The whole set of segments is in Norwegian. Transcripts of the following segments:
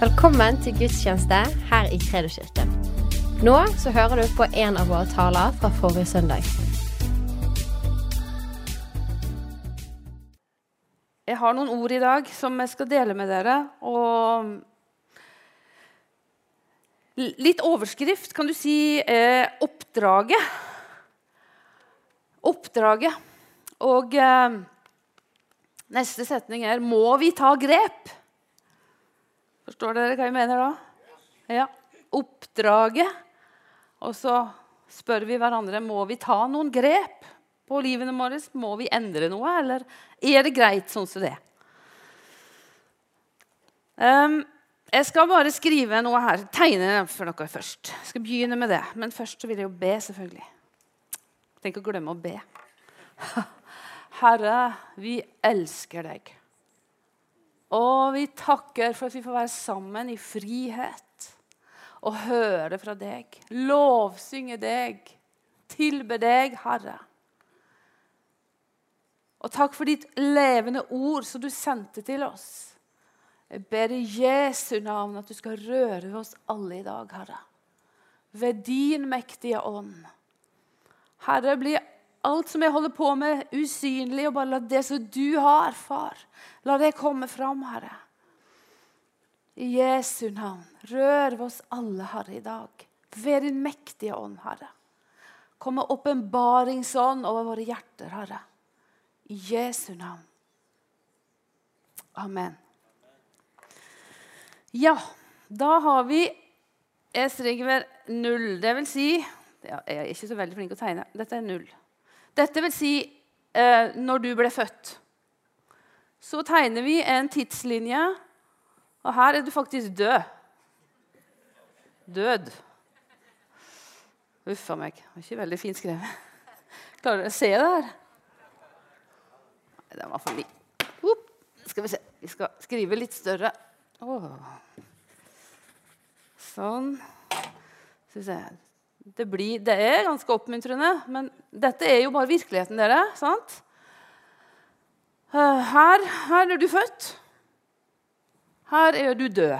Velkommen til gudstjeneste her i Kredoskirken. Nå så hører du på en av våre taler fra forrige søndag. Jeg har noen ord i dag som jeg skal dele med dere. Og litt overskrift kan du si eh, 'Oppdraget'. Oppdraget. Og eh, neste setning er 'Må vi ta grep'? Forstår dere hva jeg mener da? Ja. Oppdraget. Og så spør vi hverandre må vi ta noen grep på livene våre. Må vi endre noe, eller er det greit sånn som det er? Um, jeg skal bare skrive noe her, tegne for noe først. Jeg skal begynne med det. Men først vil jeg jo be, selvfølgelig. Tenk å glemme å be. Herre, vi elsker deg. Og vi takker for at vi får være sammen i frihet og høre fra deg. Lovsynge deg, tilbe deg, Herre. Og takk for ditt levende ord som du sendte til oss. Jeg ber i Jesu navn at du skal røre ved oss alle i dag, Herre. Ved din mektige ånd. Herre, bli alt som jeg holder på med, usynlig, og bare la det som du har, far, la det komme fram, Herre. I Jesu navn, rør ved oss alle, Herre, i dag. Ved din mektige ånd, Herre. Kom med åpenbaringsånd over våre hjerter, Herre. I Jesu navn. Amen. Ja, da har vi Jeg skriver null. Det vil si Jeg er ikke så veldig flink til å tegne. Dette er null. Dette vil si eh, når du ble født. Så tegner vi en tidslinje, og her er du faktisk død. Død. Uff a meg. Det var ikke veldig fint skrevet. Klarer dere å se det her? Den var for liten. Skal vi se. Vi skal skrive litt større. Åh. Sånn. Skal vi se. Det, blir, det, er ganske oppmuntrende, men dette er jo bare virkeligheten, dere. sant? Eh, her, her er du født. Her er du død.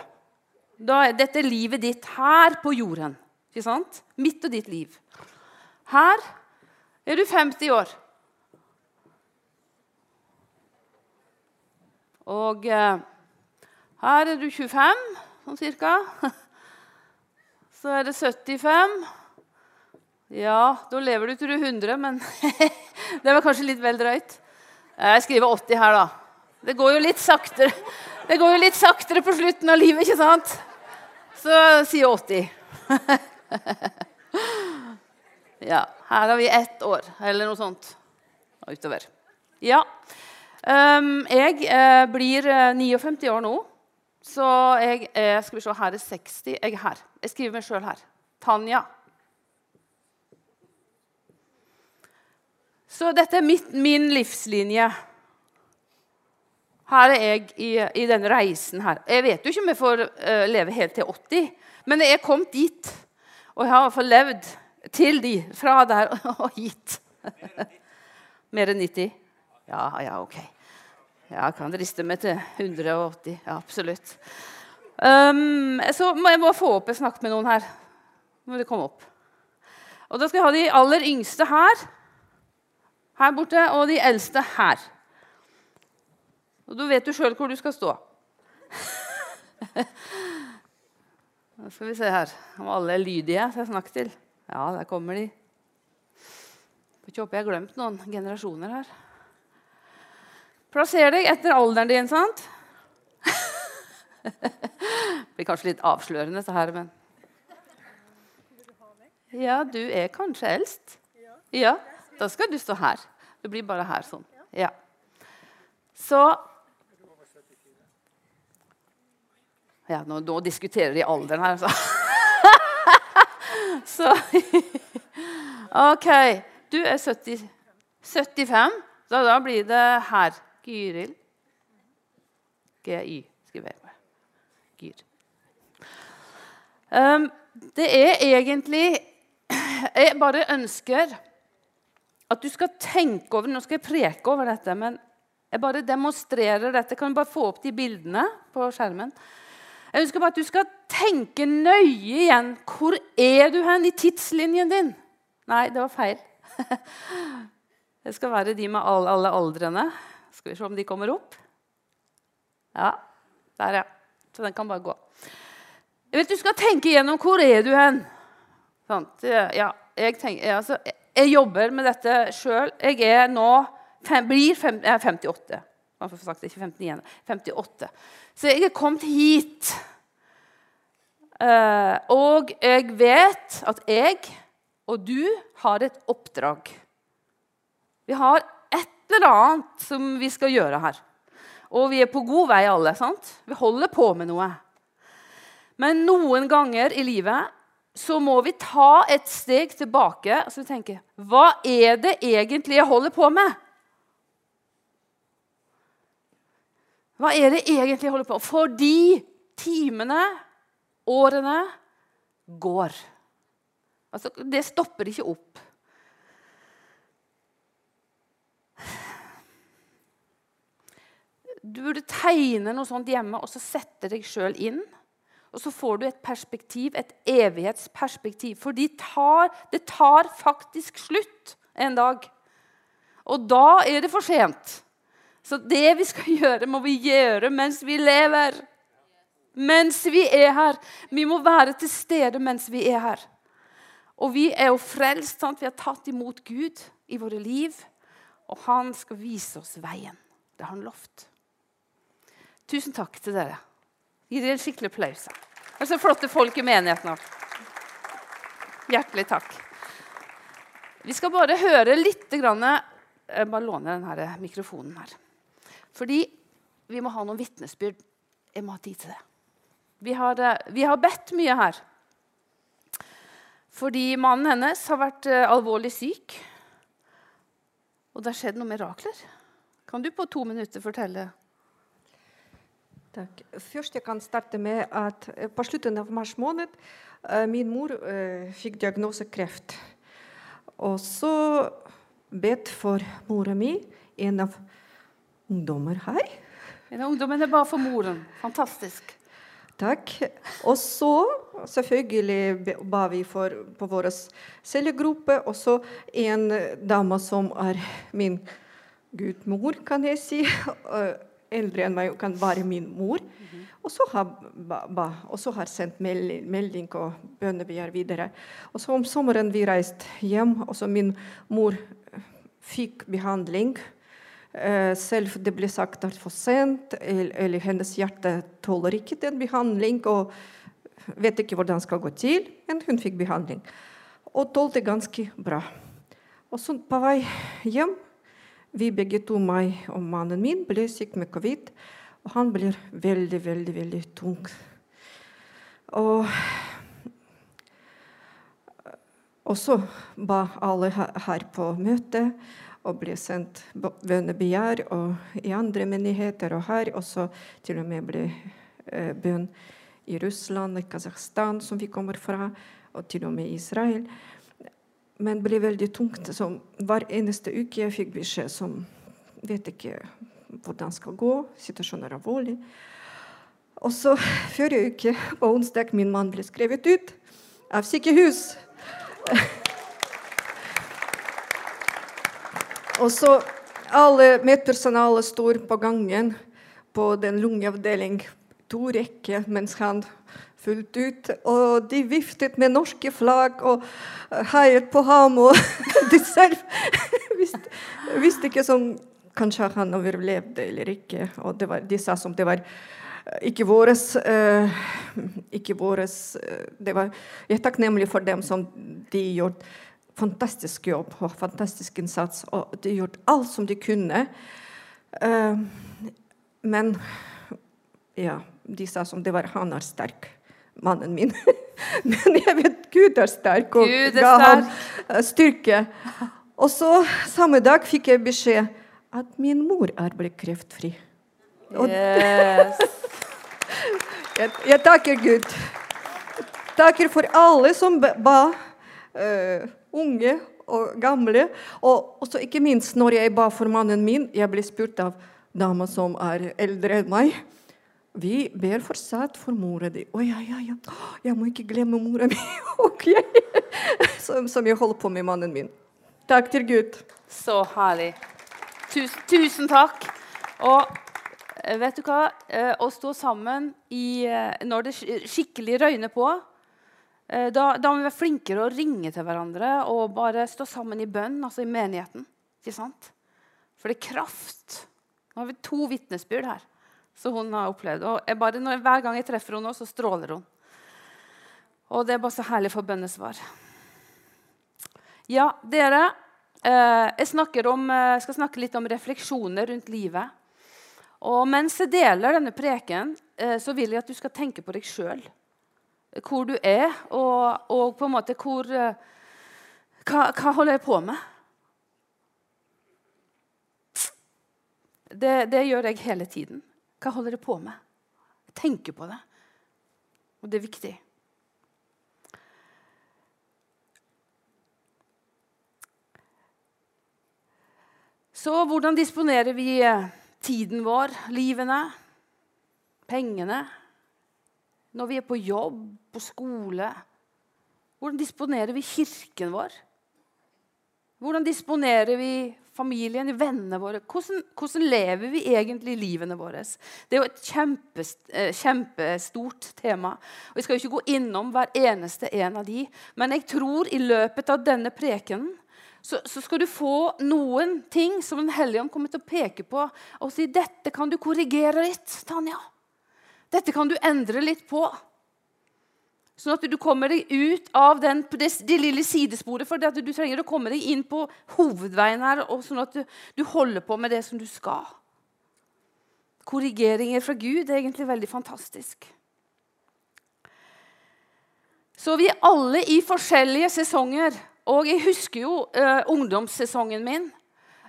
Er, dette er livet ditt her på jorden. Ikke sant? Mitt og ditt liv. Her er du 50 år. Og eh, her er du 25, sånn cirka. Så er det 75. Ja, da lever du til du er 100, men det var kanskje litt vel drøyt. Jeg skriver 80 her, da. Det går jo litt saktere Det går jo litt saktere på slutten av livet, ikke sant? Så sier 80. ja. Her har vi ett år, eller noe sånt. Og utover. Ja. Um, jeg eh, blir 59 år nå, så jeg er Skal vi se, her er 60. Jeg er her. Jeg skriver meg sjøl her. Tanja. Så dette er mitt, min livslinje. Her er jeg i, i, denne reisen her. Jeg vet jo ikke om jeg får uh, leve helt til 80, men jeg er kommet dit. Og jeg har i levd til de, fra der og hit. Mer enn 90? Ja, ja, OK. Jeg kan riste meg til 180. Ja, absolutt. Um, så må jeg må få opp Jeg snakket med noen her. Må de komme opp. Og Da skal jeg ha de aller yngste her her borte, og de eldste her. Og Da vet du sjøl hvor du skal stå. Nå skal vi se her om alle er lydige som jeg snakker til. Ja, der kommer de. Får ikke håpe jeg har glemt noen generasjoner her. Plasser deg etter alderen din, sant? Det blir kanskje litt avslørende, så her, men Ja, du er kanskje eldst. Ja. Da skal du stå her. Du blir bare her sånn. Ja. Så Ja, nå, nå diskuterer de alderen her, altså. Så OK. Du er 70, 75, så da blir det her. Gyril. GY skriver jeg. Gyr. Um, det er egentlig Jeg bare ønsker at du skal tenke over Nå skal jeg preke over dette, men jeg bare demonstrerer dette. Kan du bare få opp de bildene på skjermen? Jeg ønsker bare at du skal tenke nøye igjen. Hvor er du hen i tidslinjen din? Nei, det var feil. Det skal være de med alle, alle aldrene. Skal vi se om de kommer opp. Ja, der, ja. Så den kan bare gå. Jeg vet, Du skal tenke igjennom hvor er du hen. Sånn. Ja, jeg, tenker, altså, jobber med dette sjøl. Jeg er nå fem, blir fem, jeg er 58. Man får sagt ikke 59, 58. Så jeg er kommet hit. Uh, og jeg vet at jeg og du har et oppdrag. Vi har et eller annet som vi skal gjøre her. Og vi er på god vei, alle. sant? Vi holder på med noe. Men noen ganger i livet så må vi ta et steg tilbake og altså tenke Hva er det egentlig jeg holder på med? Hva er det egentlig jeg holder på med? Fordi timene, årene, går. Altså, det stopper ikke opp. Du burde tegne noe sånt hjemme og så sette deg sjøl inn. Og så får du et perspektiv, et evighetsperspektiv. For de tar, det tar faktisk slutt en dag. Og da er det for sent. Så det vi skal gjøre, må vi gjøre mens vi lever. Mens vi er her. Vi må være til stede mens vi er her. Og vi er jo frelst. Sant? Vi har tatt imot Gud i våre liv. Og han skal vise oss veien. Det har han lovt. Tusen takk til dere. Gi dere en skikkelig applaus. Det er så flotte folk i menigheten òg. Hjertelig takk. Vi skal bare høre litt grann, Jeg bare låne denne mikrofonen her. Fordi vi må ha noen vitnesbyrd. Jeg må ha tid til det. Vi har, eh, vi har bedt mye her. Fordi mannen hennes har vært eh, alvorlig syk. Og det har skjedd noen mirakler. Kan du på to minutter fortelle Tak. Først jeg kan starte med at på slutten av mars måned min mor fikk diagnose kreft. Og så bedt for mora mi, en av ungdommer her. En av ungdommene bare for moren. Fantastisk. Takk. Og så selvfølgelig ba vi for, på vår cellegruppe. Og så en dame som er min gudmor, kan jeg si eldre enn meg kan være min mor. Mm -hmm. og, så har, ba, ba, og, har, sendt melding, melding og bønnebegjær videre. Og så om sommeren vi reiste hjem, og så min mor fikk behandling. Uh, selv det ble sagt at for sent, eller hennes hjerte tåler ikke den behandling. og vet ikke hvordan det skal gå til, men hun fikk behandling. Og tålte ganske bra. Og så på vei hjem vi begge to, meg og mannen min, ble syk med covid. Og han blir veldig, veldig, veldig tung. Og, også ba alle her på møtet og ble sendt bønnebegjær og i andre menigheter og her. Og så til og med ble eh, bønn i Russland, i Kasakhstan, som vi kommer fra, og til og med i Israel men ble veldig tungt. Så hver eneste uke jeg fikk beskjed som vet ikke hvordan skal gå. Situasjonen er alvorlig. Og så forrige uke, på onsdag, min mann ble skrevet ut av sykehus. Og så alle medpersonalet står på gangen på den lungeavdeling, to rekker, mens han fullt ut. Og de viftet med norske flagg og heiet på ham. Og de selv visste, visste ikke som Kanskje han overlevde eller ikke. Og var, de sa som det var ikke våres, uh, ikke våres det var, Jeg er takknemlig for dem som de gjort fantastisk jobb og fantastisk innsats. Og de gjort alt som de kunne. Uh, men ja, de sa som det var han er sterk mannen min. Men jeg vet Gud er sterk og Gud ga ham eh, styrke. Og så samme dag fikk jeg beskjed at min mor er blitt kreftfri. Yes. jeg, jeg, takker Gud. Takker for alle som ba, uh, unge og gamle. Og også ikke minst når jeg ba for mannen min. Jeg ble spurt av dama som er eldre enn meg. Vi ber fortsatt for mora di. Å ja, ja, ja. Jeg må ikke glemme mora mi. okay. Som, som jeg holder på med mannen min. Takk til Gud. Så herlig. Tusen, tusen takk. Og eh, vet du hva? Eh, Å stå sammen i, eh, når det skikkelig røyner på, da, da må vi være flinkere å ringe til hverandre og bare stå sammen i bønn, altså i menigheten. Ikke sant? For det er kraft. Nå har vi to vitnesbyrd her som hun har opplevd. Og jeg bare, når, hver gang jeg treffer henne, så stråler hun. Og det er bare så herlig for bønnesvar. Ja, dere. Eh, jeg om, eh, skal snakke litt om refleksjoner rundt livet. Og mens jeg deler denne preken, eh, så vil jeg at du skal tenke på deg sjøl. Hvor du er, og, og på en måte hvor eh, hva, hva holder jeg på med? Det, det gjør jeg hele tiden. Hva holder dere på med? Jeg tenker på det. Og det er viktig. Så hvordan disponerer vi eh, tiden vår, livene, pengene? Når vi er på jobb, på skole? Hvordan disponerer vi kirken vår? Hvordan disponerer vi familien, vennene våre? Hvordan, hvordan lever vi egentlig livene våre? Det er jo et eh, kjempestort tema. Og Jeg skal jo ikke gå innom hver eneste en av de, men jeg tror i løpet av denne prekenen så, så skal du få noen ting som Den hellige ånd kommer til å peke på og si dette kan du korrigere litt, Tanja. Dette kan du endre litt på. Sånn at du kommer deg ut av den, det, det lille sidesporet. For du trenger å komme deg inn på hovedveien her, og sånn at du, du holder på med det som du skal. Korrigeringer fra Gud er egentlig veldig fantastisk. Så vi er alle i forskjellige sesonger. Og jeg husker jo eh, ungdomssesongen min.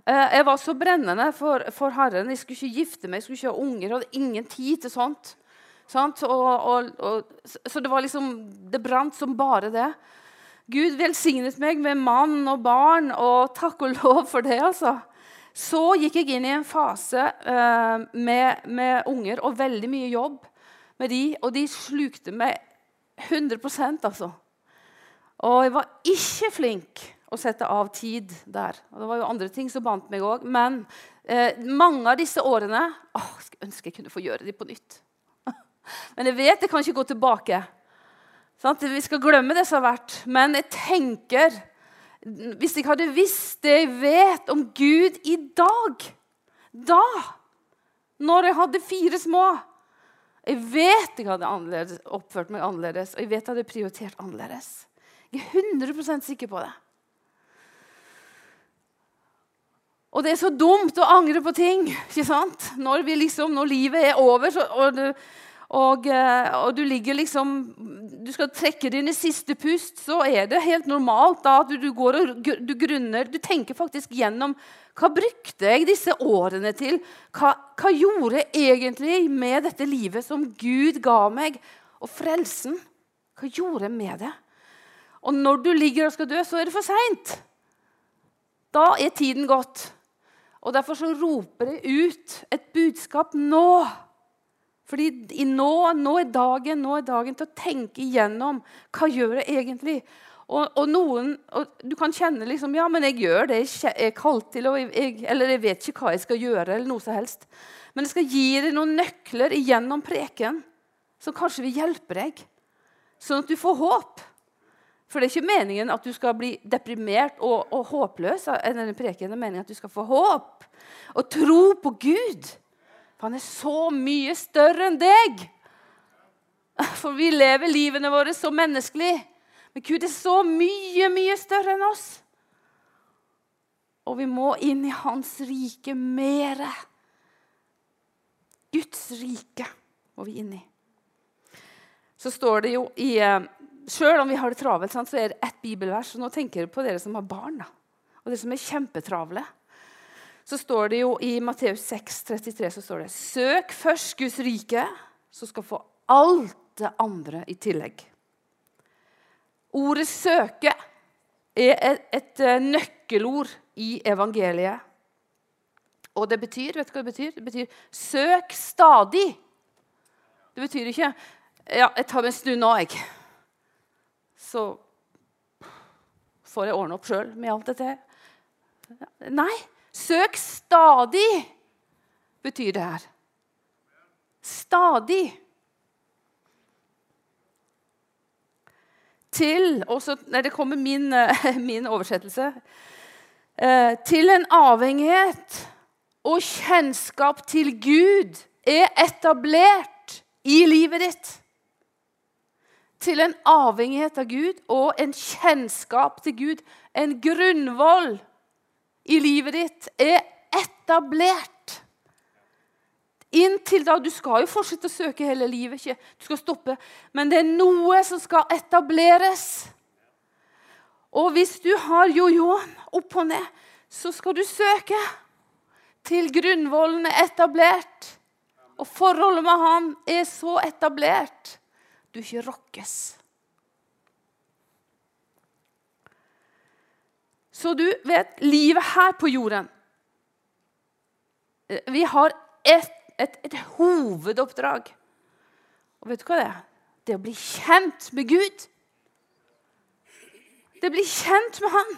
Eh, jeg var så brennende for, for Herren. Jeg skulle ikke gifte meg, jeg skulle ikke ha unger. Jeg hadde ingen tid til sånt. Og, og, og, så det var liksom Det brant som bare det. Gud velsignet meg med mann og barn, og takk og lov for det. altså. Så gikk jeg inn i en fase eh, med, med unger og veldig mye jobb med de, og de slukte meg 100% altså. Og jeg var ikke flink å sette av tid der. Og det var jo andre ting som bandt meg òg. Men eh, mange av disse årene åh, jeg skulle ønske jeg kunne få gjøre de på nytt. Men jeg vet jeg kan ikke gå tilbake. Sånn Vi skal glemme det som har vært. Men jeg tenker Hvis jeg hadde visst det jeg vet om Gud i dag, da, når jeg hadde fire små Jeg vet jeg hadde oppført meg annerledes, og jeg vet jeg hadde prioritert annerledes. Jeg er 100% sikker på det. Og det er så dumt å angre på ting ikke sant? Når, liksom, når livet er over, så, og, du, og, eh, og, du ligger liksom Du skal trekke dine siste pust, så er det helt normalt da, at du, du går og du grunner Du tenker faktisk gjennom hva brukte jeg disse årene til? Hva, hva gjorde jeg egentlig med dette livet som Gud ga meg? Og frelsen? Hva gjorde jeg med det? Og når du ligger og skal dø, så er det for seint. Da er tiden gått. Og Derfor så roper jeg ut et budskap nå. Fordi nå, nå er dagen nå er dagen til å tenke igjennom hva gjør jeg egentlig og, og noen, og Du kan kjenne liksom, ja, men jeg gjør det jeg er kalt til, og jeg, eller jeg vet ikke hva jeg skal gjøre. eller noe som helst. Men jeg skal gi deg noen nøkler igjennom preken som kanskje vil hjelpe deg, sånn at du får håp. For det er ikke meningen at du skal bli deprimert og, og håpløs. av denne preken. Det er meningen at du skal få håp og tro på Gud. For han er så mye større enn deg. For vi lever livene våre så menneskelig. Men Gud er så mye, mye større enn oss. Og vi må inn i hans rike mere. Guds rike må vi inn i. Så står det jo i Sjøl om vi har det travelt, så er det ett bibelvers. og Nå tenker jeg på dere som har barn, og dere som er kjempetravle. Så står det jo i Matteus 6, 33 så står det Søk først Guds rike, så skal få alt det andre i tillegg. Ordet 'søke' er et, eh, nøkkelord i evangeliet. Og det betyr vet du hva det betyr? Det betyr 'søk stadig'. Det betyr ikke ja, jeg tar meg en stund nå, jeg. Så får jeg ordne opp sjøl med alt dette. Nei, søk stadig, betyr det her. Stadig. Til også, nei, det kommer min, min oversettelse. Eh, til en avhengighet og kjennskap til Gud er etablert i livet ditt til en avhengighet av Gud og en kjennskap til Gud. En grunnvoll i livet ditt er etablert. Inntil da, Du skal jo fortsette å søke hele livet, ikke du skal stoppe. Men det er noe som skal etableres. Og hvis du har jojoen opp og ned, så skal du søke til grunnvollen er etablert. Og forholdet med ham er så etablert du ikke rokkes. Så du vet, livet her på jorden eh, Vi har et, et, et hovedoppdrag. Og vet du hva det er? Det å bli kjent med Gud. Det å bli kjent med Han.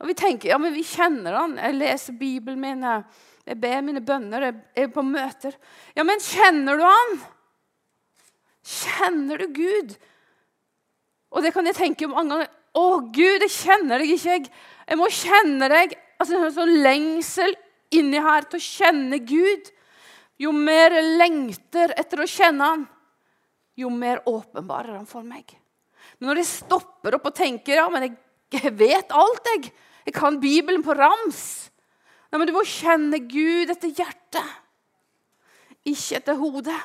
Og Vi tenker ja, men vi kjenner Han. Jeg leser Bibelen min, jeg ber mine bønner, jeg er på møter. Ja, men kjenner du Han? Kjenner du Gud? Og det kan jeg tenke mange ganger. Å, Gud, jeg kjenner deg ikke. Jeg, må kjenne deg. Altså, En sånn lengsel inni her til å kjenne Gud. Jo mer jeg lengter etter å kjenne Han, jo mer åpenbarer Han for meg. Men når jeg stopper opp og tenker ja, men jeg, jeg vet alt, jeg. Jeg kan Bibelen på rams. Nei, men Du må kjenne Gud etter hjertet, ikke etter hodet.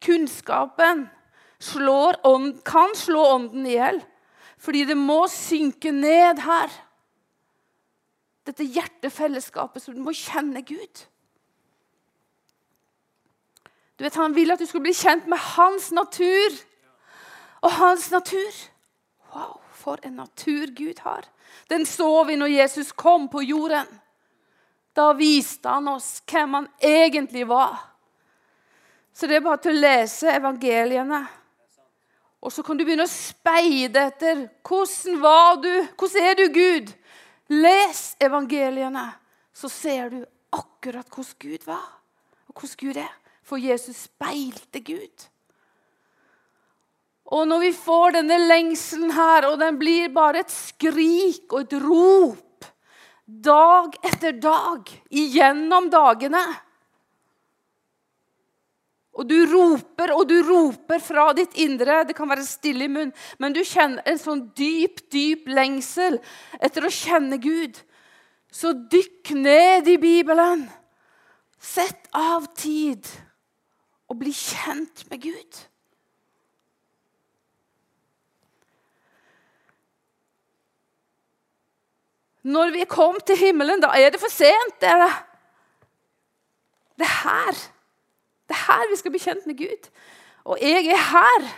Kunnskapen ånd, kan slå ånden i hjel. Fordi det må synke ned her. Dette hjertefellesskapet som du må kjenne Gud. Du vet, Han vil at du skal bli kjent med hans natur. Og hans natur Wow, for en natur Gud har. Den så vi når Jesus kom på jorden. Da viste han oss hvem han egentlig var. Så det er bare til å lese evangeliene. Og så kan du begynne å speide etter hvordan var du, hvordan er du, Gud? Les evangeliene, så ser du akkurat hvordan Gud var, og hvordan Gud er. For Jesus speilte Gud. Og når vi får denne lengselen her, og den blir bare et skrik og et rop dag etter dag igjennom dagene og du roper og du roper fra ditt indre. Det kan være stille i munnen, men du kjenner en sånn dyp, dyp lengsel etter å kjenne Gud. Så dykk ned i Bibelen. Sett av tid og bli kjent med Gud. Når vi er kommet til himmelen, da er det for sent, dere. Det er her. Er her vi skal bli kjent med Gud. Og jeg er her.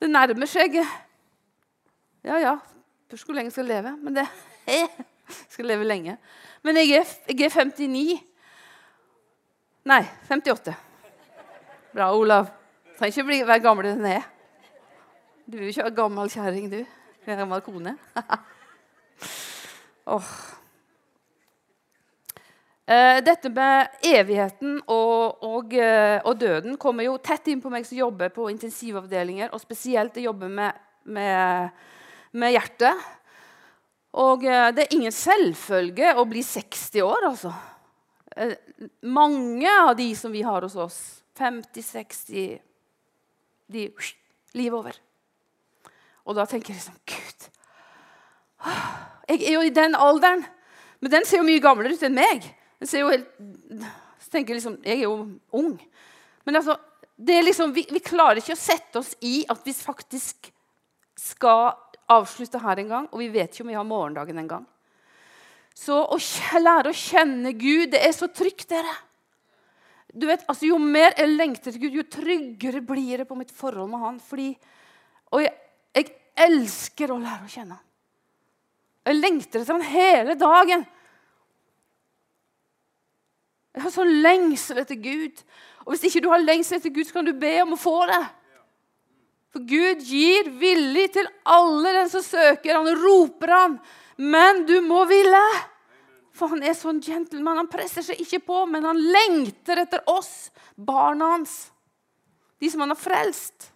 Det nærmer seg Ja, ja. Spørs hvor lenge jeg skal leve. Men det jeg skal leve lenge. Men jeg er, jeg er 59. Nei, 58. Bra, Olav. Du Trenger ikke bli, være gammel enn jeg. Du er jo ikke gammel kjerring, du. Gammel kone. oh. Eh, dette med evigheten og, og, uh, og, døden kommer jo tett inn på meg som jobber på intensivavdelinger, og spesielt jeg jobber med, med, med hjertet. Og uh, det er ingen selvfølge å bli 60 år, altså. Mange av de som vi har hos oss, 50-60 De livet over. Og da tenker jeg sånn Gud Jeg er jo i den alderen, men den ser jo mye gamlere ut enn meg. Jeg ser jo helt så tenker liksom, Jeg er jo ung. Men altså, liksom, vi, vi, klarer ikke å sette oss i at vi faktisk skal avslutte her en gang, og vi vet ikke om vi har morgendagen en gang. Så å lære å kjenne Gud, det er så trygt, dere. Du vet, altså, Jo mer jeg lengter til Gud, jo tryggere blir det på mitt forhold med Han. Fordi, og jeg, jeg elsker å lære å kjenne Han. Jeg lengter etter Han hele dagen. Jeg har sånn lengsel etter Gud. Og Hvis ikke du har lengsel etter Gud, så kan du be om å få det. For Gud gir villig til alle den som søker. Han roper han. Men du må ville. For han er sånn gentleman. Han presser seg ikke på, men han lengter etter oss, barna hans. De som han har frelst.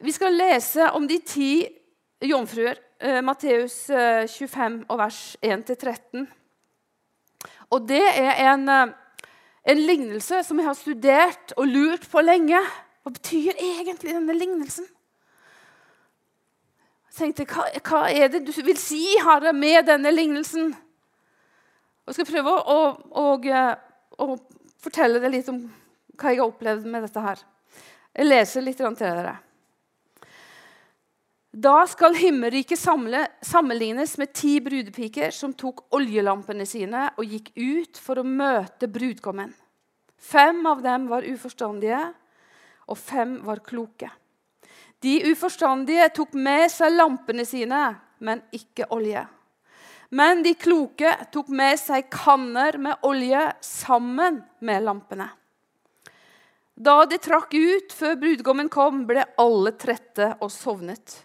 Vi skal lese om de ti jomfruer. Eh, Matteus 25 og vers 1-13. Og det er en, eh, en lignelse som jeg har studert og lurt på lenge. Hva betyr egentlig denne lignelsen? Jeg tenkte, hva, hva er det du vil si, Herre, med denne lignelsen? Jeg skal prøve å, å, å, å fortelle deg litt om hva jeg har opplevd med dette her. Jeg leser litt til dere. Da skal himmelriket sammenlignes med ti brudepiker som tok oljelampene sine og gikk ut for å møte brudgommen. Fem av dem var uforstandige, og fem var kloke. De uforstandige tok med seg lampene sine, men ikke olje. Men de kloke tok med seg kanner med olje sammen med lampene. Da de trakk ut før brudgommen kom, ble alle trette og sovnet.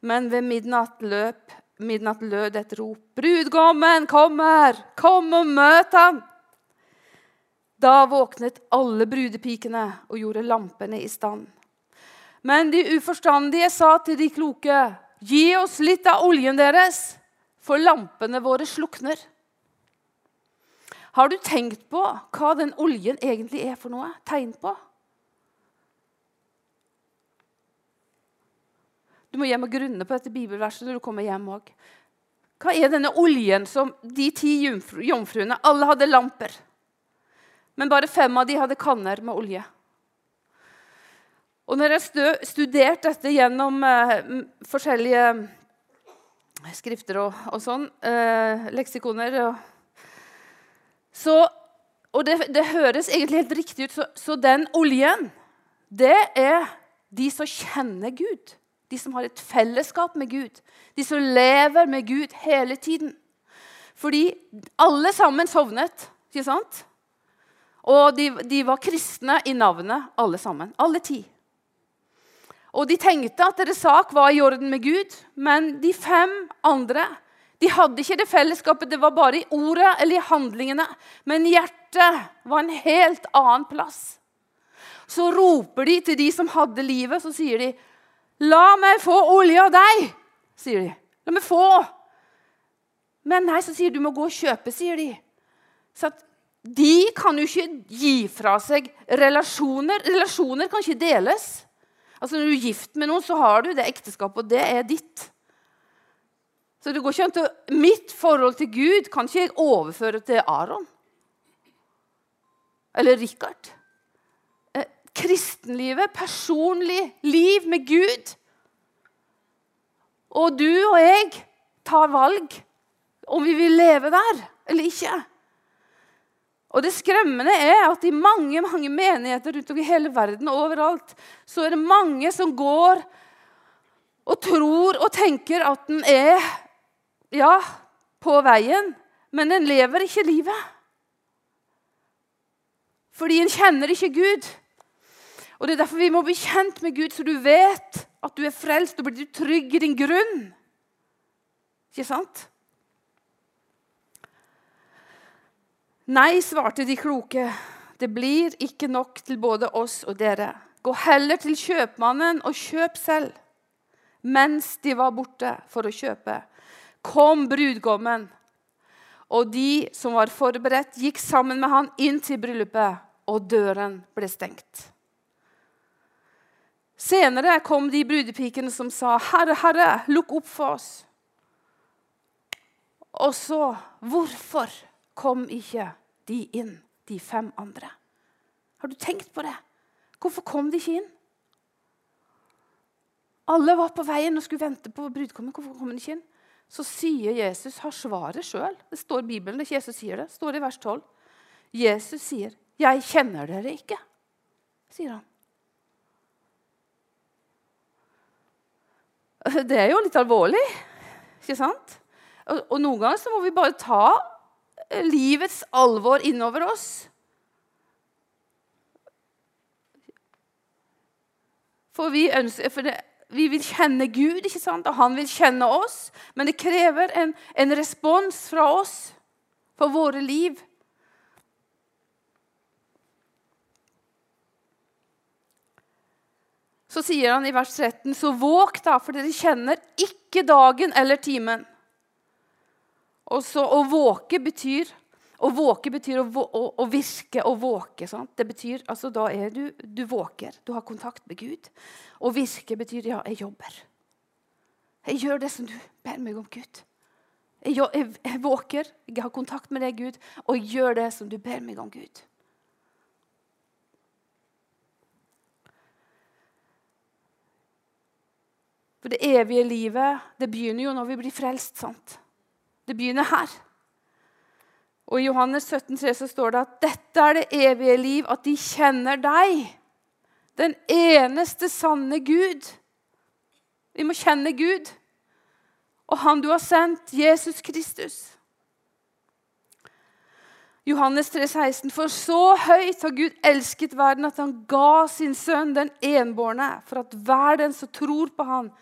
Men ved midnatt, løp, midnatt lød et rop. 'Brudgommen kommer! Kom og møt ham!' Da våknet alle brudepikene og gjorde lampene i stand. Men de uforstandige sa til de kloke, 'Gi oss litt av oljen deres, for lampene våre slukner.' Har du tenkt på hva den oljen egentlig er for noe? Tegn på? Du må hjem og grunne på dette bibelverset når du kommer hjem òg. Hva er denne oljen som de ti jomfruene Alle hadde lamper. Men bare fem av de hadde kanner med olje. Og når jeg har studert dette gjennom eh, forskjellige skrifter og, og sånn, eh, leksikoner og, så, Og det, det, høres egentlig helt riktig ut. Så, så den oljen, det er de som kjenner Gud. De som har et fellesskap med Gud. De som lever med Gud hele tiden. Fordi alle sammen sovnet, ikke sant? Og de, de var kristne i navnet, alle sammen. Alle ti. Og de tenkte at deres sak var i orden med Gud, men de fem andre de hadde ikke det fellesskapet. Det var bare i ordet eller i handlingene. Men hjertet var en helt annen plass. Så roper de til de som hadde livet, så sier de 'La meg få olje av deg', sier de. La meg få. Men nei, så sier du må gå og kjøpe, sier de. Så de kan jo ikke gi fra seg relasjoner. Relasjoner kan ikke deles. Altså Når du er gift med noen, så har du det ekteskapet, og det er ditt. Så det går ikke an til, Mitt forhold til Gud kan ikke jeg overføre til Aron. Eller Richard kristenlivet, personlig liv med Gud. Og du og jeg tar valg om vi vil leve der eller ikke. Og Det skremmende er at i mange mange menigheter rundt om i hele verden og overalt, så er det mange som går og tror og tenker at den er ja, på veien, men den lever ikke livet. Fordi en kjenner ikke Gud. Og Det er derfor vi må bli kjent med Gud, så du vet at du er frelst. og blir du trygg i din grunn. Ikke sant? Nei, svarte de kloke. Det blir ikke nok til både oss og dere. Gå heller til kjøpmannen og kjøp selv. Mens de var borte for å kjøpe, kom brudgommen. Og de som var forberedt, gikk sammen med han inn til bryllupet, og døren ble stengt. Senere kom de brudepikene som sa, 'Herre, Herre, lukk opp for oss.' Og så Hvorfor kom ikke de inn, de fem andre? Har du tenkt på det? Hvorfor kom de ikke inn? Alle var på veien og skulle vente på brudgommen. Hvorfor kom de ikke inn? Så sier Jesus, har svaret sjøl. Det står i Bibelen, ikke Jesus sier det. det står i vers 12. Jesus sier, 'Jeg kjenner dere ikke', sier han. Det er jo litt alvorlig, ikke sant? Og, og noen ganger så må vi bare ta livets alvor innover oss. For vi, ønsker, for det, vi vil kjenne Gud, ikke sant? og han vil kjenne oss. Men det krever en, en respons fra oss for våre liv. Så sier han i vers 13.: Så våg da, for dere kjenner ikke dagen eller timen. Og så Å våke betyr å våke betyr å, å, å virke og våke. Sant? Det betyr, altså Da er du, du våker. Du har kontakt med Gud. Å virke betyr ja, jeg jobber. Jeg gjør det som du ber meg om, Gud. Jeg, jeg, jeg våker, jeg har kontakt med deg, Gud, og jeg gjør det som du ber meg om, Gud. For det evige livet det begynner jo når vi blir frelst. sant? Det begynner her. Og I Johannes 17, 3 så står det at dette er det evige liv, at de kjenner deg, den eneste sanne Gud. Vi må kjenne Gud og Han du har sendt, Jesus Kristus. Johannes 3, 16, For så høyt har Gud elsket verden at han ga sin sønn den enbårne, for at hver den som tror på han,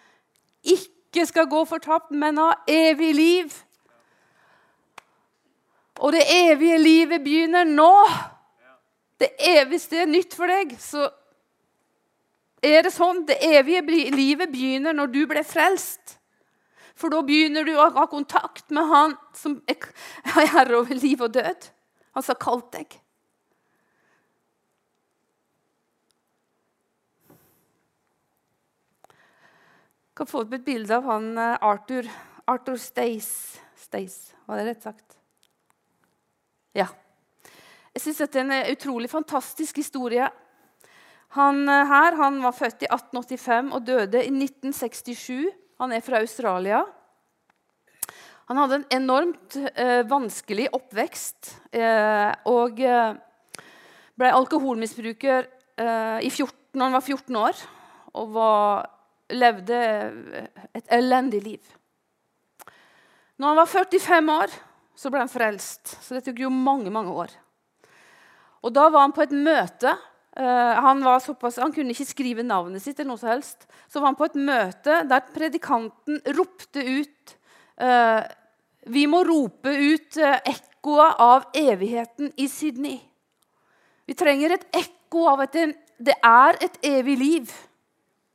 ikke skal gå fortapt, men ha evig liv. Og det evige livet begynner nå. Det evige, er nytt for deg, så er det sånn. Det evige livet begynner når du ble frelst. For da begynner du å ha kontakt med Han som er herre over liv og død. Han som har kalt deg. Kan få opp et bilde av han eh, Arthur, Arthur Stace. Stace, var det rett sagt? Ja. Jeg syns dette er en utrolig fantastisk historie. Han eh, her han var født i 1885 og døde i 1967. Han er fra Australia. Han hadde en enormt eh, vanskelig oppvekst eh, og eh, ble alkoholmisbruker eh, i 14, når han var 14 år. Og var, levde et elendig liv. Når han var 45 år, så ble han frelst. Så det tok jo mange, mange år. Og da var han på et møte. Uh, han, såpass, han, kunne ikke skrive navnet sitt, eller noe som helst. Så var han på et møte der predikanten ropte ut uh, Vi må rope ut uh, ekkoet av evigheten i Sydney. Vi trenger et ekko av at det er et evig liv.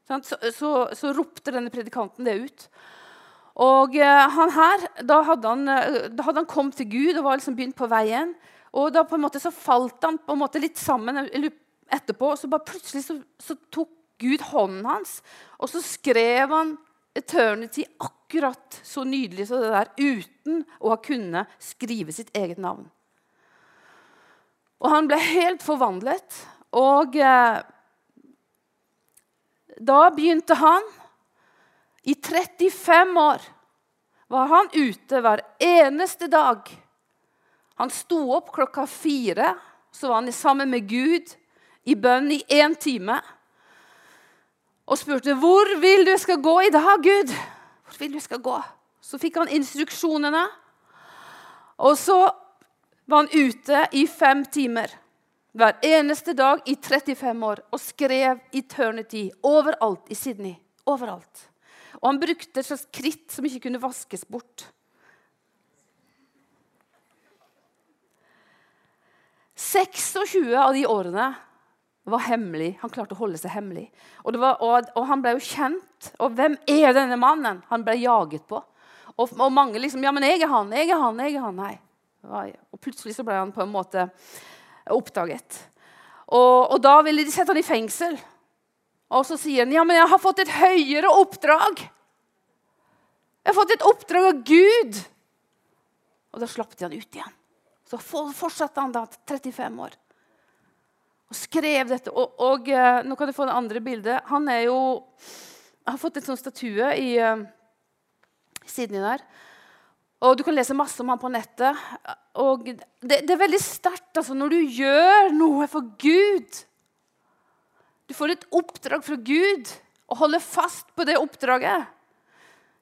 Så, så, så ropte denne predikanten det ut. Og eh, han her, da hadde han, eh, da hadde han, kommet til Gud og var liksom begynt på veien. Og da på en måte så falt han på en måte litt sammen etterpå. Og så bare plutselig så, så tok Gud hånden hans, og så skrev han 'Eternity' akkurat så nydelig som det der, uten å ha kunnet skrive sitt eget navn. Og han ble helt forvandlet. Og eh, da begynte han i 35 år var han ute hver eneste dag. Han sto opp klokka fire. Så var han sammen med Gud i bønn i én time. Og spurte hvor vil du skal gå i dag, Gud. Hvor vil du skal gå? Så fikk han instruksjonene. Og så var han ute i fem timer hver eneste dag i 35 år og skrev 'Eternity' overalt i Sydney. Overalt. Og han brukte et slags kritt som ikke kunne vaskes bort. «26 av de årene var hemmelig. Han klarte å holde seg hemmelig. Og, var, og, og, han ble jo kjent. Og hvem er denne mannen? Han ble jaget på. Og, og, mange liksom Ja, men jeg er han, jeg er han, jeg er han. Nei. Og plutselig så ble han på en måte oppdaget. Og, og da ville de sette han i fengsel. Og så sier han, 'Ja, men jeg har fått et høyere oppdrag.' 'Jeg har fått et oppdrag av Gud.' Og da slapp de han ut igjen. Så fortsatte han da 35 år og skrev dette. Og, og uh, nå kan du få det andre bildet. Han er jo, har fått en sånn statue i uh, Sydney der. Og Du kan lese masse om han på nettet. Og det, det er veldig sterkt altså, når du gjør noe for Gud. Du får et oppdrag fra Gud og holder fast på det oppdraget.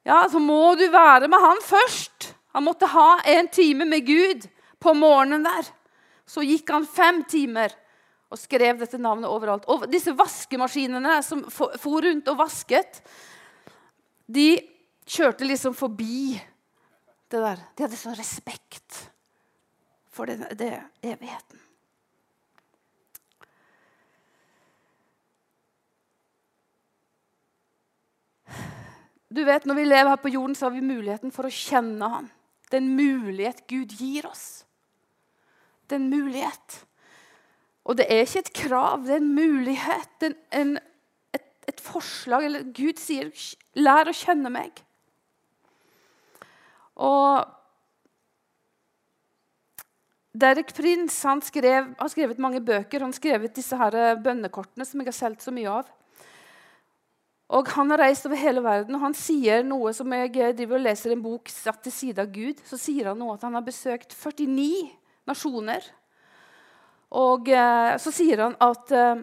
Ja, Så må du være med han først. Han måtte ha en time med Gud På morgenen der så gikk han fem timer og skrev dette navnet overalt. Og disse vaskemaskinene som for rundt og vasket, de kjørte liksom forbi det der. De hadde sånn respekt for det, det evigheten. Du vet, Når vi lever her på jorden, så har vi muligheten for å kjenne Han. Det er en mulighet Gud gir oss. Det er en mulighet. Og det er ikke et krav, det er en mulighet. En, en, et, et, forslag. Eller Gud sier 'lær å kjenne meg'. Og Derek Prince han skrev, har skrevet mange bøker. Han har skrevet disse her bønnekortene som jeg har solgt så mye av. Og Han har reist over hele verden, og han sier noe som jeg driver og leser en bok satt til side av Gud. Så sier han noe at han har besøkt 49 nasjoner. Og eh, så sier han at eh,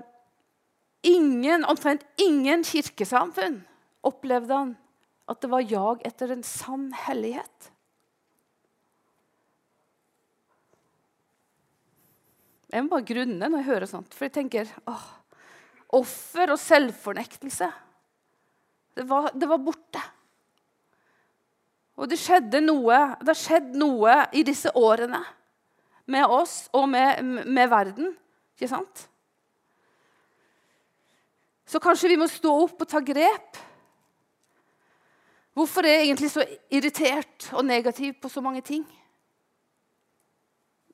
ingen, omtrent ingen kirkesamfunn opplevde han at det var jag etter en sann hellighet. Jeg må bare grunne når jeg hører sånt, for jeg tenker åh, Offer og selvfornektelse det var, det var, borte. Og det skjedde noe, det har skjedd noe i disse årene med oss og med, med verden. Ikke sant? Så kanskje vi må stå opp og ta grep. Hvorfor er jeg egentlig så irritert og negativ på så mange ting?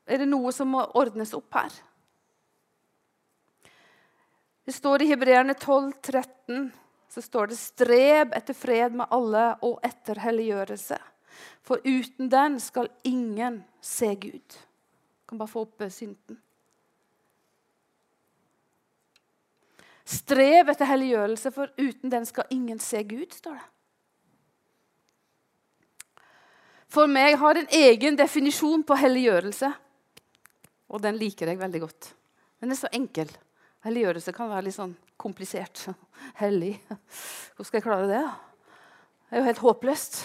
Er det noe som må ordnes opp her? Det står i Hebreerne 12, 13 så står det 'strev etter fred med alle og etter helliggjørelse'. For uten den skal ingen se Gud. Jeg kan bare få opp synden. synten. Strev etter helliggjørelse, for uten den skal ingen se Gud, står det. For meg har en egen definisjon på helliggjørelse, og den liker jeg veldig godt. Den er så enkel. Helliggjørelse kan være litt sånn komplisert. Hellig. Hvordan skal jeg klare det? Det er jo helt håpløst.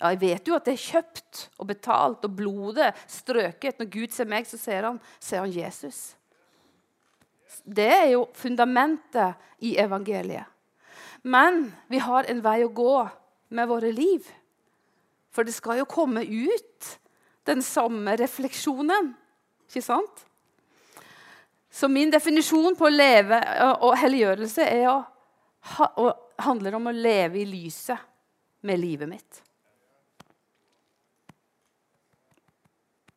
Ja, jeg vet jo at det er kjøpt og betalt og blodet strøket. Når Gud ser meg, så ser han, ser han Jesus. Det er jo fundamentet i evangeliet. Men vi har en vei å gå med våre liv. For det skal jo komme ut den samme refleksjonen. Ikke sant? Så min definisjon på å leve og helliggjørelse er å, å, handler om å leve i lyset med livet mitt.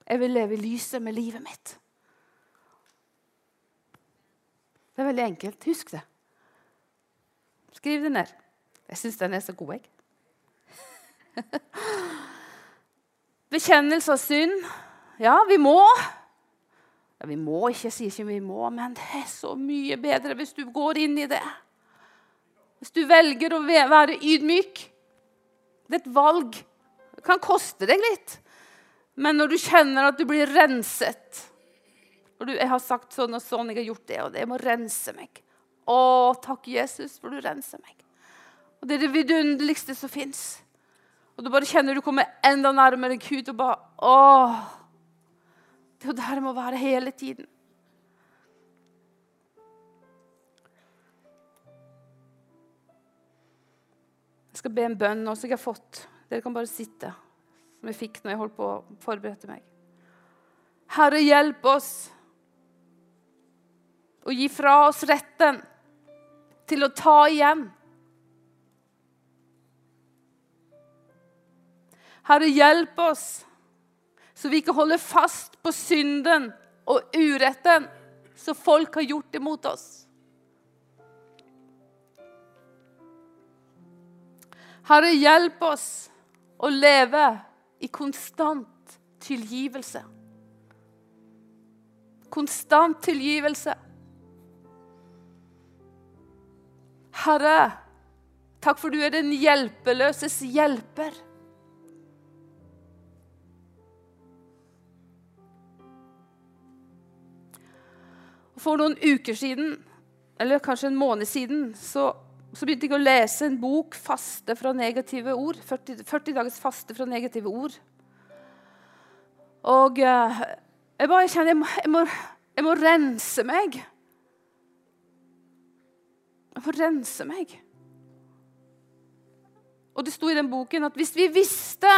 Jeg vil leve i lyset med livet mitt. Det er veldig enkelt. Husk det. Skriv det ned. Jeg syns den er så god, jeg. Bekjennelse av synd. Ja, vi må. Ja, vi må ikke, jeg sier ikke vi må, men det er så mye bedre hvis du går inn i det. Hvis du velger å være ydmyk. Det er et valg. Det kan koste deg litt. Men når du kjenner at du blir renset og du, 'Jeg har sagt sånn og sånn, jeg har gjort det, og det må rense meg.' Å, takk, Jesus, for du renser meg. Og Det er det vidunderligste som fins. Og du bare kjenner du kommer enda nærmere Gud og bare Åh, det er jo der det må være hele tiden. Jeg skal be en bønn nå som jeg har fått. Dere kan bare sitte. Som jeg fikk når jeg holdt på å forberede meg. Herre, hjelp oss å gi fra oss retten til å ta igjen. Herre, hjelp oss så vi ikke holder fast på synden og uretten som folk har gjort imot oss. Herre, hjelp oss å leve i konstant tilgivelse. Konstant tilgivelse. Herre, takk for du er den hjelpeløses hjelper. For noen uker siden, eller kanskje en måned siden, så, så begynte jeg å lese en bok, 'Faste fra negative ord'. 40, 40 dagers faste fra negative ord. Og eh, jeg bare kjenner jeg må, jeg, må, jeg må rense meg. Jeg må rense meg. Og det sto i den boken at hvis vi visste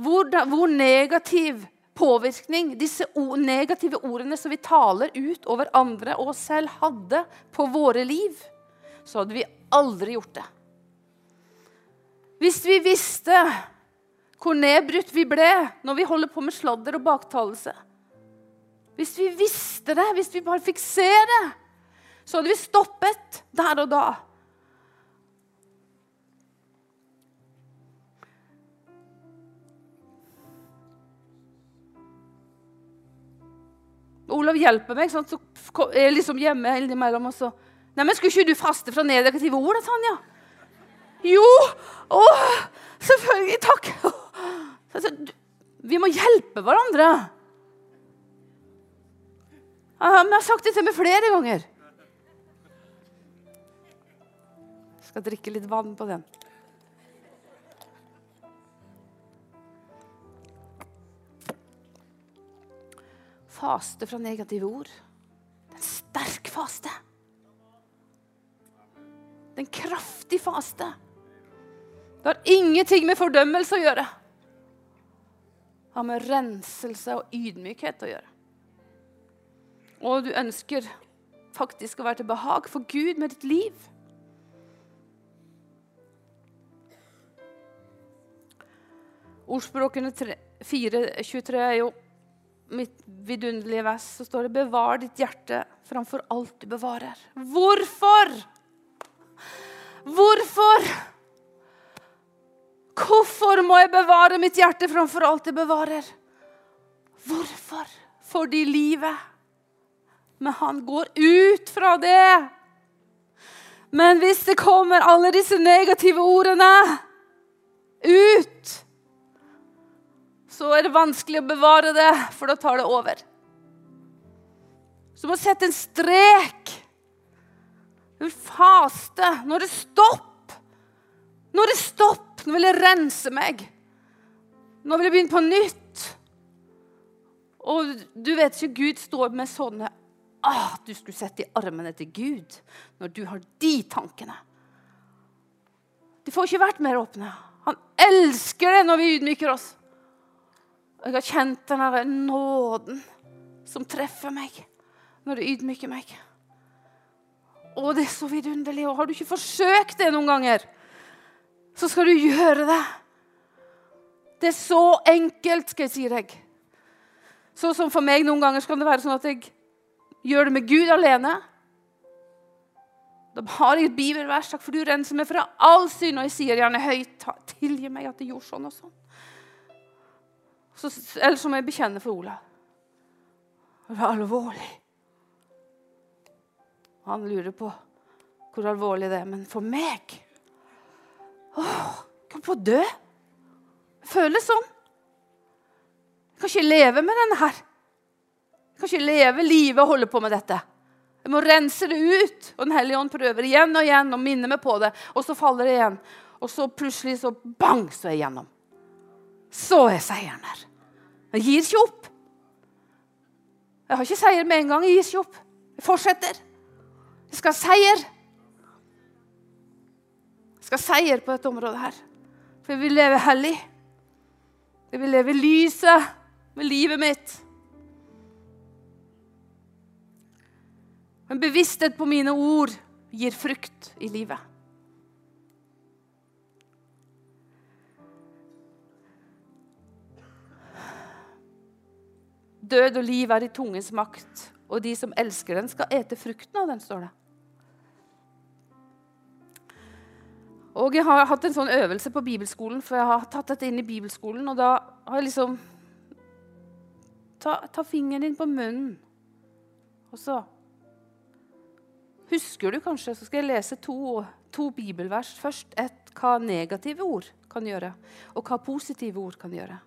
hvor, hvor negativ påvirkning disse negative ordene som vi taler ut over andre og oss selv, hadde på våre liv, så hadde vi aldri gjort det. Hvis vi visste hvor nedbrutt vi ble når vi holder på med sladder og baktalelse Hvis vi visste det, hvis vi bare fikk se det, så hadde vi stoppet der og da. Olav hjelper meg, sånn, så er jeg liksom hjemme innimellom. Og så Nei, men Skulle ikke du faste fra negative ord, da, Tanja? Jo! Å, selvfølgelig. Takk. Altså, vi må hjelpe hverandre. Jeg har sagt det til meg flere ganger. Jeg skal drikke litt vann på den. Faste fra negative ord. Det er en sterk faste. Det er en kraftig faste. Det har ingenting med fordømmelse å gjøre. Det har med renselse og ydmykhet å gjøre. Og du ønsker faktisk å være til behag for Gud med ditt liv. Ordspråkene 4.23 er jo mitt vidunderlige vers så står det 'Bevar ditt hjerte framfor alt du bevarer'. Hvorfor? Hvorfor? Hvorfor må jeg bevare mitt hjerte framfor alt jeg bevarer? Hvorfor? Fordi livet Men han går ut fra det. Men hvis det kommer alle disse negative ordene ut så er det vanskelig å bevare det, for da tar det over. Så du sette en strek. Du faste. Nå er det stopp. Nå er det stopp. Nå vil jeg rense meg. Nå vil jeg begynne på nytt. Og du vet ikke, Gud står med sånne ah, Du skulle sett i armene til Gud når du har de tankene. De får ikke vært mer åpne. Han elsker det når vi ydmyker oss. Jeg har kjent den derre nåden som treffer meg når det ydmyker meg. Å, det er så vidunderlig. Og har du ikke forsøkt det noen ganger, så skal du gjøre det. Det er så enkelt, skal jeg si deg. Sånn som for meg noen ganger kan det være sånn at jeg gjør det med Gud alene. Da har jeg et bibelvers. Takk for du renser meg fra all synd. Og jeg sier gjerne høyt tilgi meg at jeg gjorde sånn og sånn. Så, eller som jeg bekjenner for Olav. Det var alvorlig. Han lurer på hvor alvorlig det er. Men for meg Åh, kan få dø. Føles sånn. Jeg kan ikke leve med denne her. Jeg kan ikke leve livet og holde på med dette. Jeg må rense det ut. Og Den hellige ånd prøver igjen og igjen og minner meg på det. Og så faller det igjen. Og så plutselig så bang, så er jeg gjennom. Så er seieren her. Jeg gir ikke opp. Jeg har ikke seier med en gang. Jeg gir ikke opp. Jeg fortsetter. Jeg skal ha seier. Jeg skal ha seier på dette området her. For jeg vil leve hellig. Jeg vil leve lyset med livet mitt. En bevissthet på mine ord gir frukt i livet. Død og liv er i tungens makt, og de som elsker den, skal ete frukten av den, står det. Og Jeg har hatt en sånn øvelse på bibelskolen, for jeg har tatt dette inn i bibelskolen. Og da har jeg liksom Ta, ta fingeren din på munnen, og så Husker du kanskje, så skal jeg lese to, to bibelvers. Først et hva negative ord kan gjøre, og hva positive ord kan gjøre.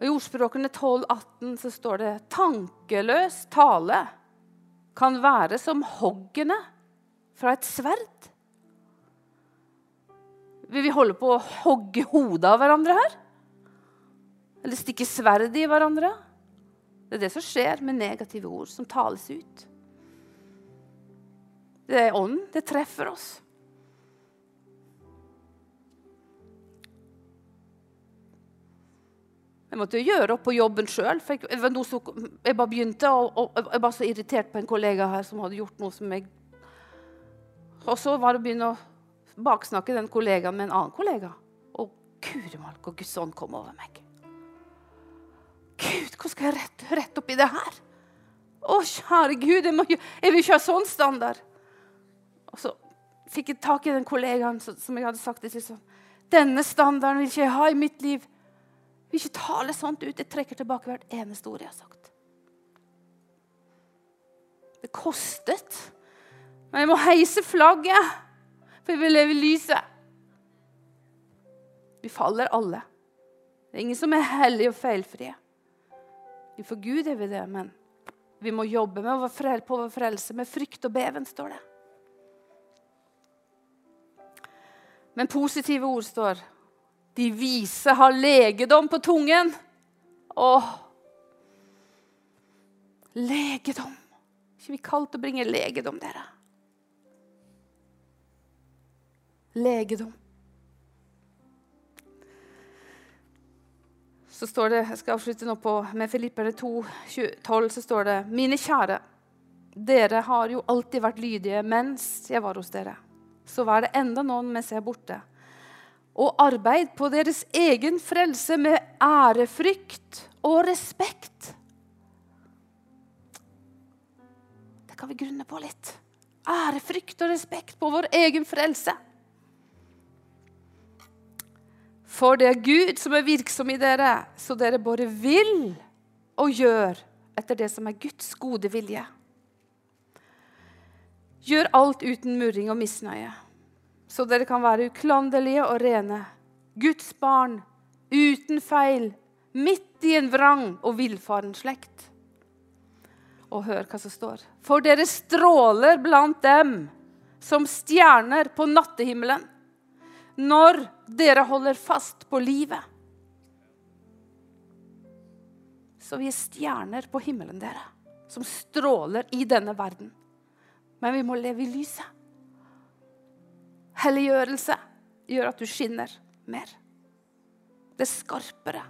Og I ordspråkene 12-18 så står det tankeløs tale kan være som hoggene fra et sverd. Vil vi holde på å hogge hodet av hverandre her? Eller stikke sverdet i hverandre. Det er det som skjer med negative ord som tales ut. Det er ånden. Det treffer oss. Jeg måtte gjøre opp på jobben sjøl. Jeg, jeg bare begynte, og, og, jeg var så irritert på en kollega her som hadde gjort noe som jeg Og så var det å begynne å baksnakke den kollegaen med en annen kollega. Og guri malk, og Guds ånd kom over meg. Gud, hvordan skal jeg rette, rette opp i det her? Å, kjære Gud, jeg, må, jeg vil ikke ha sånn standard. Og så fikk jeg tak i den kollegaen som jeg hadde sagt det til. sånn, Denne standarden vil ikke jeg ha i mitt liv. Vil ikke tale sånt ut. Jeg trekker tilbake hvert eneste ord jeg har sagt. Det kostet. Men jeg må heise flagget, for jeg vil leve i lyset. Vi faller alle. Det er ingen som er hellige og feilfrie. For Gud er vi det, men vi må jobbe med vår på vår frelse med frykt og beven, står det. Men positive ord står de vise har legedom på tungen. Åh! Legedom. ikke vi kalt å bringe legedom, dere? Legedom. Så står det, Jeg skal avslutte nå på, med Filipperne 2, 12, så står det Mine kjære, dere har jo alltid vært lydige mens jeg var hos dere. Så vær det enda noen mens jeg er borte og arbeid på deres egen frelse med ærefrykt og respekt. Det kan vi grunne på litt. Ærefrykt og respekt på vår egen frelse. For det er Gud som er virksom i dere, så dere både vil og gjør etter det som er Guds gode vilje. Gjør alt uten murring og misnøye så dere kan være uklanderlige og rene. Guds barn, uten feil, midt i en vrang og villfaren slekt. Og hør hva som står. For dere stråler blant dem som stjerner på nattehimmelen når dere holder fast på livet. Så vi er stjerner på himmelen, dere, som stråler i denne verden. Men vi må leve i lyset. Helliggjørelse gjør at du skinner mer. Det er skarpere.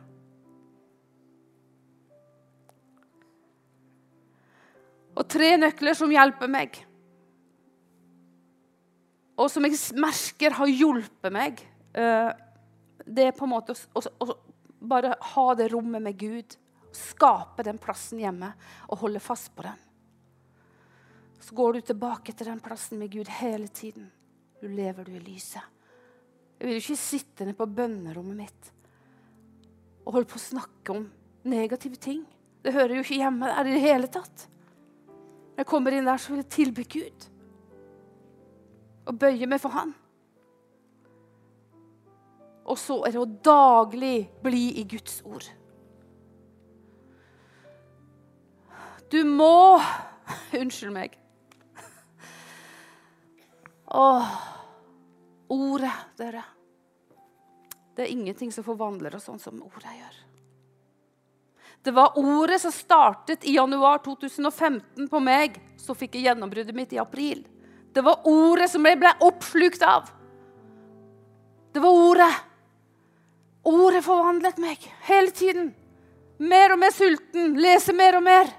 Og tre nøkler som hjelper meg, og som jeg merker har hjulpet meg, eh, det er på en måte å, å bare ha det rommet med Gud. Skape den plassen hjemme og holde fast på den. Så går du tilbake til den plassen med Gud hele tiden. Du lever du i lyset. Jeg vil ikke sitte ned på bønnerommet mitt og holde på å snakke om negative ting. Det hører jo ikke hjemme der i det hele tatt. Når jeg kommer inn der, så vil jeg tilby Gud. Og bøye meg for Han. Og så er det å daglig bli i Guds ord. Du må Unnskyld meg. Åh, ordet, dere. Det er ingenting som forvandler oss sånn som ordet gjør. Det var ordet som startet i januar 2015 på meg. Så fikk jeg gjennombruddet mitt i april. Det var ordet som jeg ble oppslukt av. Det var ordet. Ordet forvandlet meg hele tiden. Mer og mer sulten, lese mer og mer.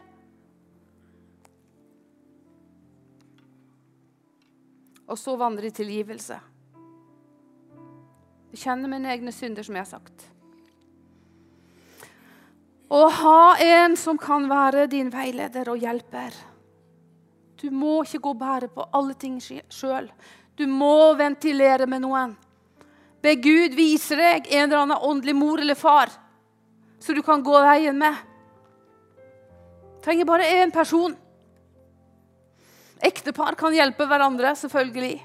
Og så vandre i tilgivelse. Jeg kjenner mine egne synder, som jeg har sagt. Å ha en som kan være din veileder og hjelper. Du må ikke gå og bære på alle ting sjøl. Du må ventilere med noen. Be Gud vise deg en eller annen åndelig mor eller far så du kan gå veien med. Du trenger bare én person. Ektepar kan hjelpe hverandre, selvfølgelig.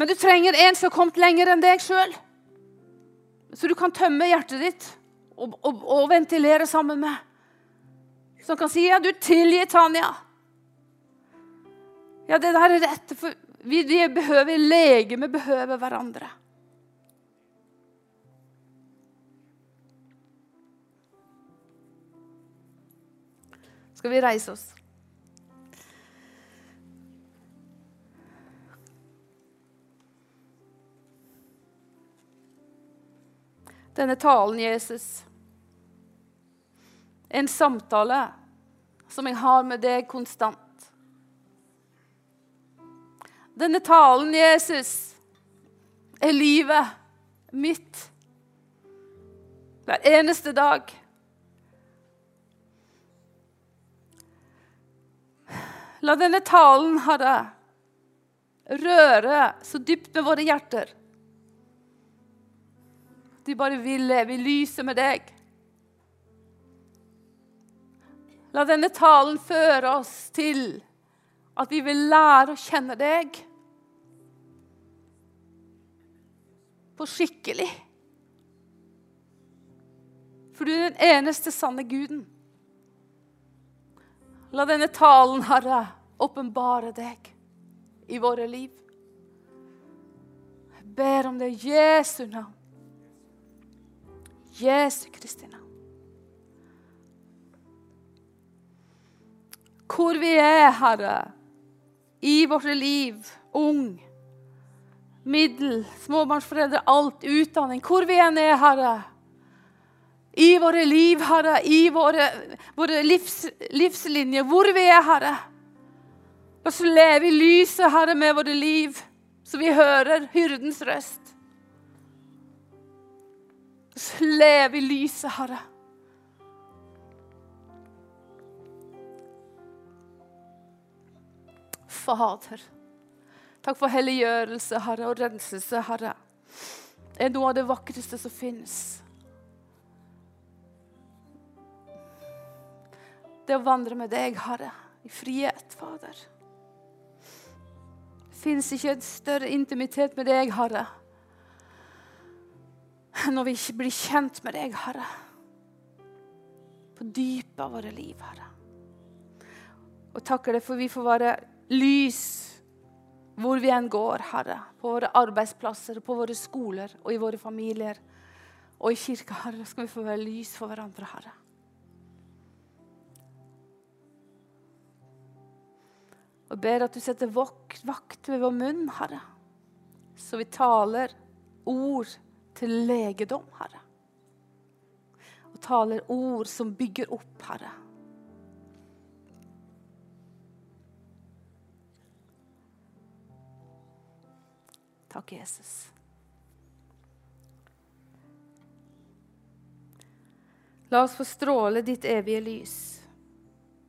Men du trenger en som har kommet lenger enn deg sjøl, så du kan tømme hjertet ditt og, og, og ventilere sammen med. Som kan si 'Ja, du tilgir Tanja'. Ja, det der er rett. For vi, vi behøver lege, vi behøver hverandre. Skal vi reise oss? Denne talen, Jesus, en samtale som jeg har med deg konstant. Denne talen, Jesus, er livet mitt hver eneste dag. La denne talen, Herre, røre så dypt med våre hjerter. De bare vil leve i lyset med deg. La denne talen føre oss til at vi vil lære å kjenne deg på skikkelig. For du er den eneste sanne guden. La denne talen, Herre, åpenbare deg i våre liv. Jeg ber om det i Jesu navn. Jesu Kristi navn. Hvor vi er, Herre, i vårt liv, ung, middel, småbarnsforeldre, alt, utdanning Hvor vi enn er, Herre. I våre liv, Herre, i våre, våre livs, livslinjer, hvor vi er, Herre. La oss leve i lyset, Herre, med våre liv, så vi hører hyrdens røst. Oss i lyset, Herre. Fader, takk for helliggjørelse, Herre, og renselse, Herre. Det er noe av det vakreste som finnes. Det å vandre med deg, Herre, i frihet, Fader. Det fins ikke en større intimitet med deg, Herre, når vi blir kjent med deg, Herre. På dypet av våre liv, Herre. Og takker deg for vi får være lys hvor vi enn går, Herre. På våre arbeidsplasser, på våre skoler og i våre familier. Og i kirka, Herre, skal vi få være lys for hverandre, Herre. Og ber at du setter vakt ved vår munn, Herre. Så vi taler ord til legedom, Herre. Og taler ord som bygger opp, Herre. Takk, Jesus. La oss få stråle ditt evige lys.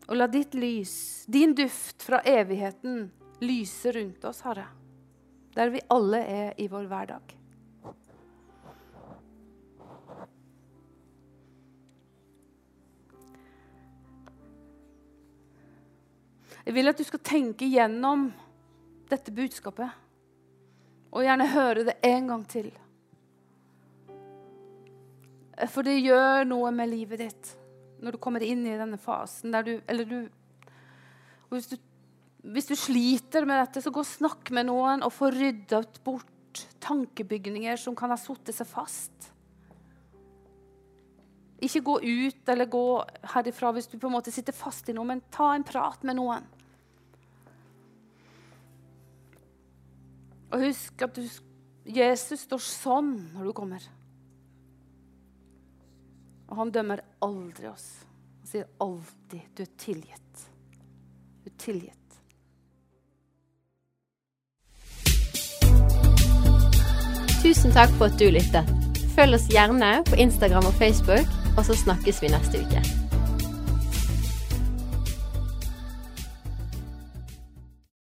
Og la ditt lys, din duft fra evigheten, lyse rundt oss, Herre. Der vi alle er i vår hverdag. Jeg vil at du skal tenke gjennom dette budskapet. Og gjerne høre det en gang til. For det gjør noe med livet ditt når du kommer inn i denne fasen der du Eller du hvis, du hvis du sliter med dette, så gå og snakk med noen og få ryddet bort tankebygninger som kan ha satt seg fast. Ikke gå ut eller gå herifra hvis du på en måte sitter fast i noe, men ta en prat med noen. Og husk at du, Jesus står sånn når du kommer. Og han dømmer aldri oss. Han sier alltid 'du er tilgitt'. Du er tilgitt. Tusen takk for at du lyttet. Følg oss gjerne på Instagram og Facebook, og så snakkes vi neste uke.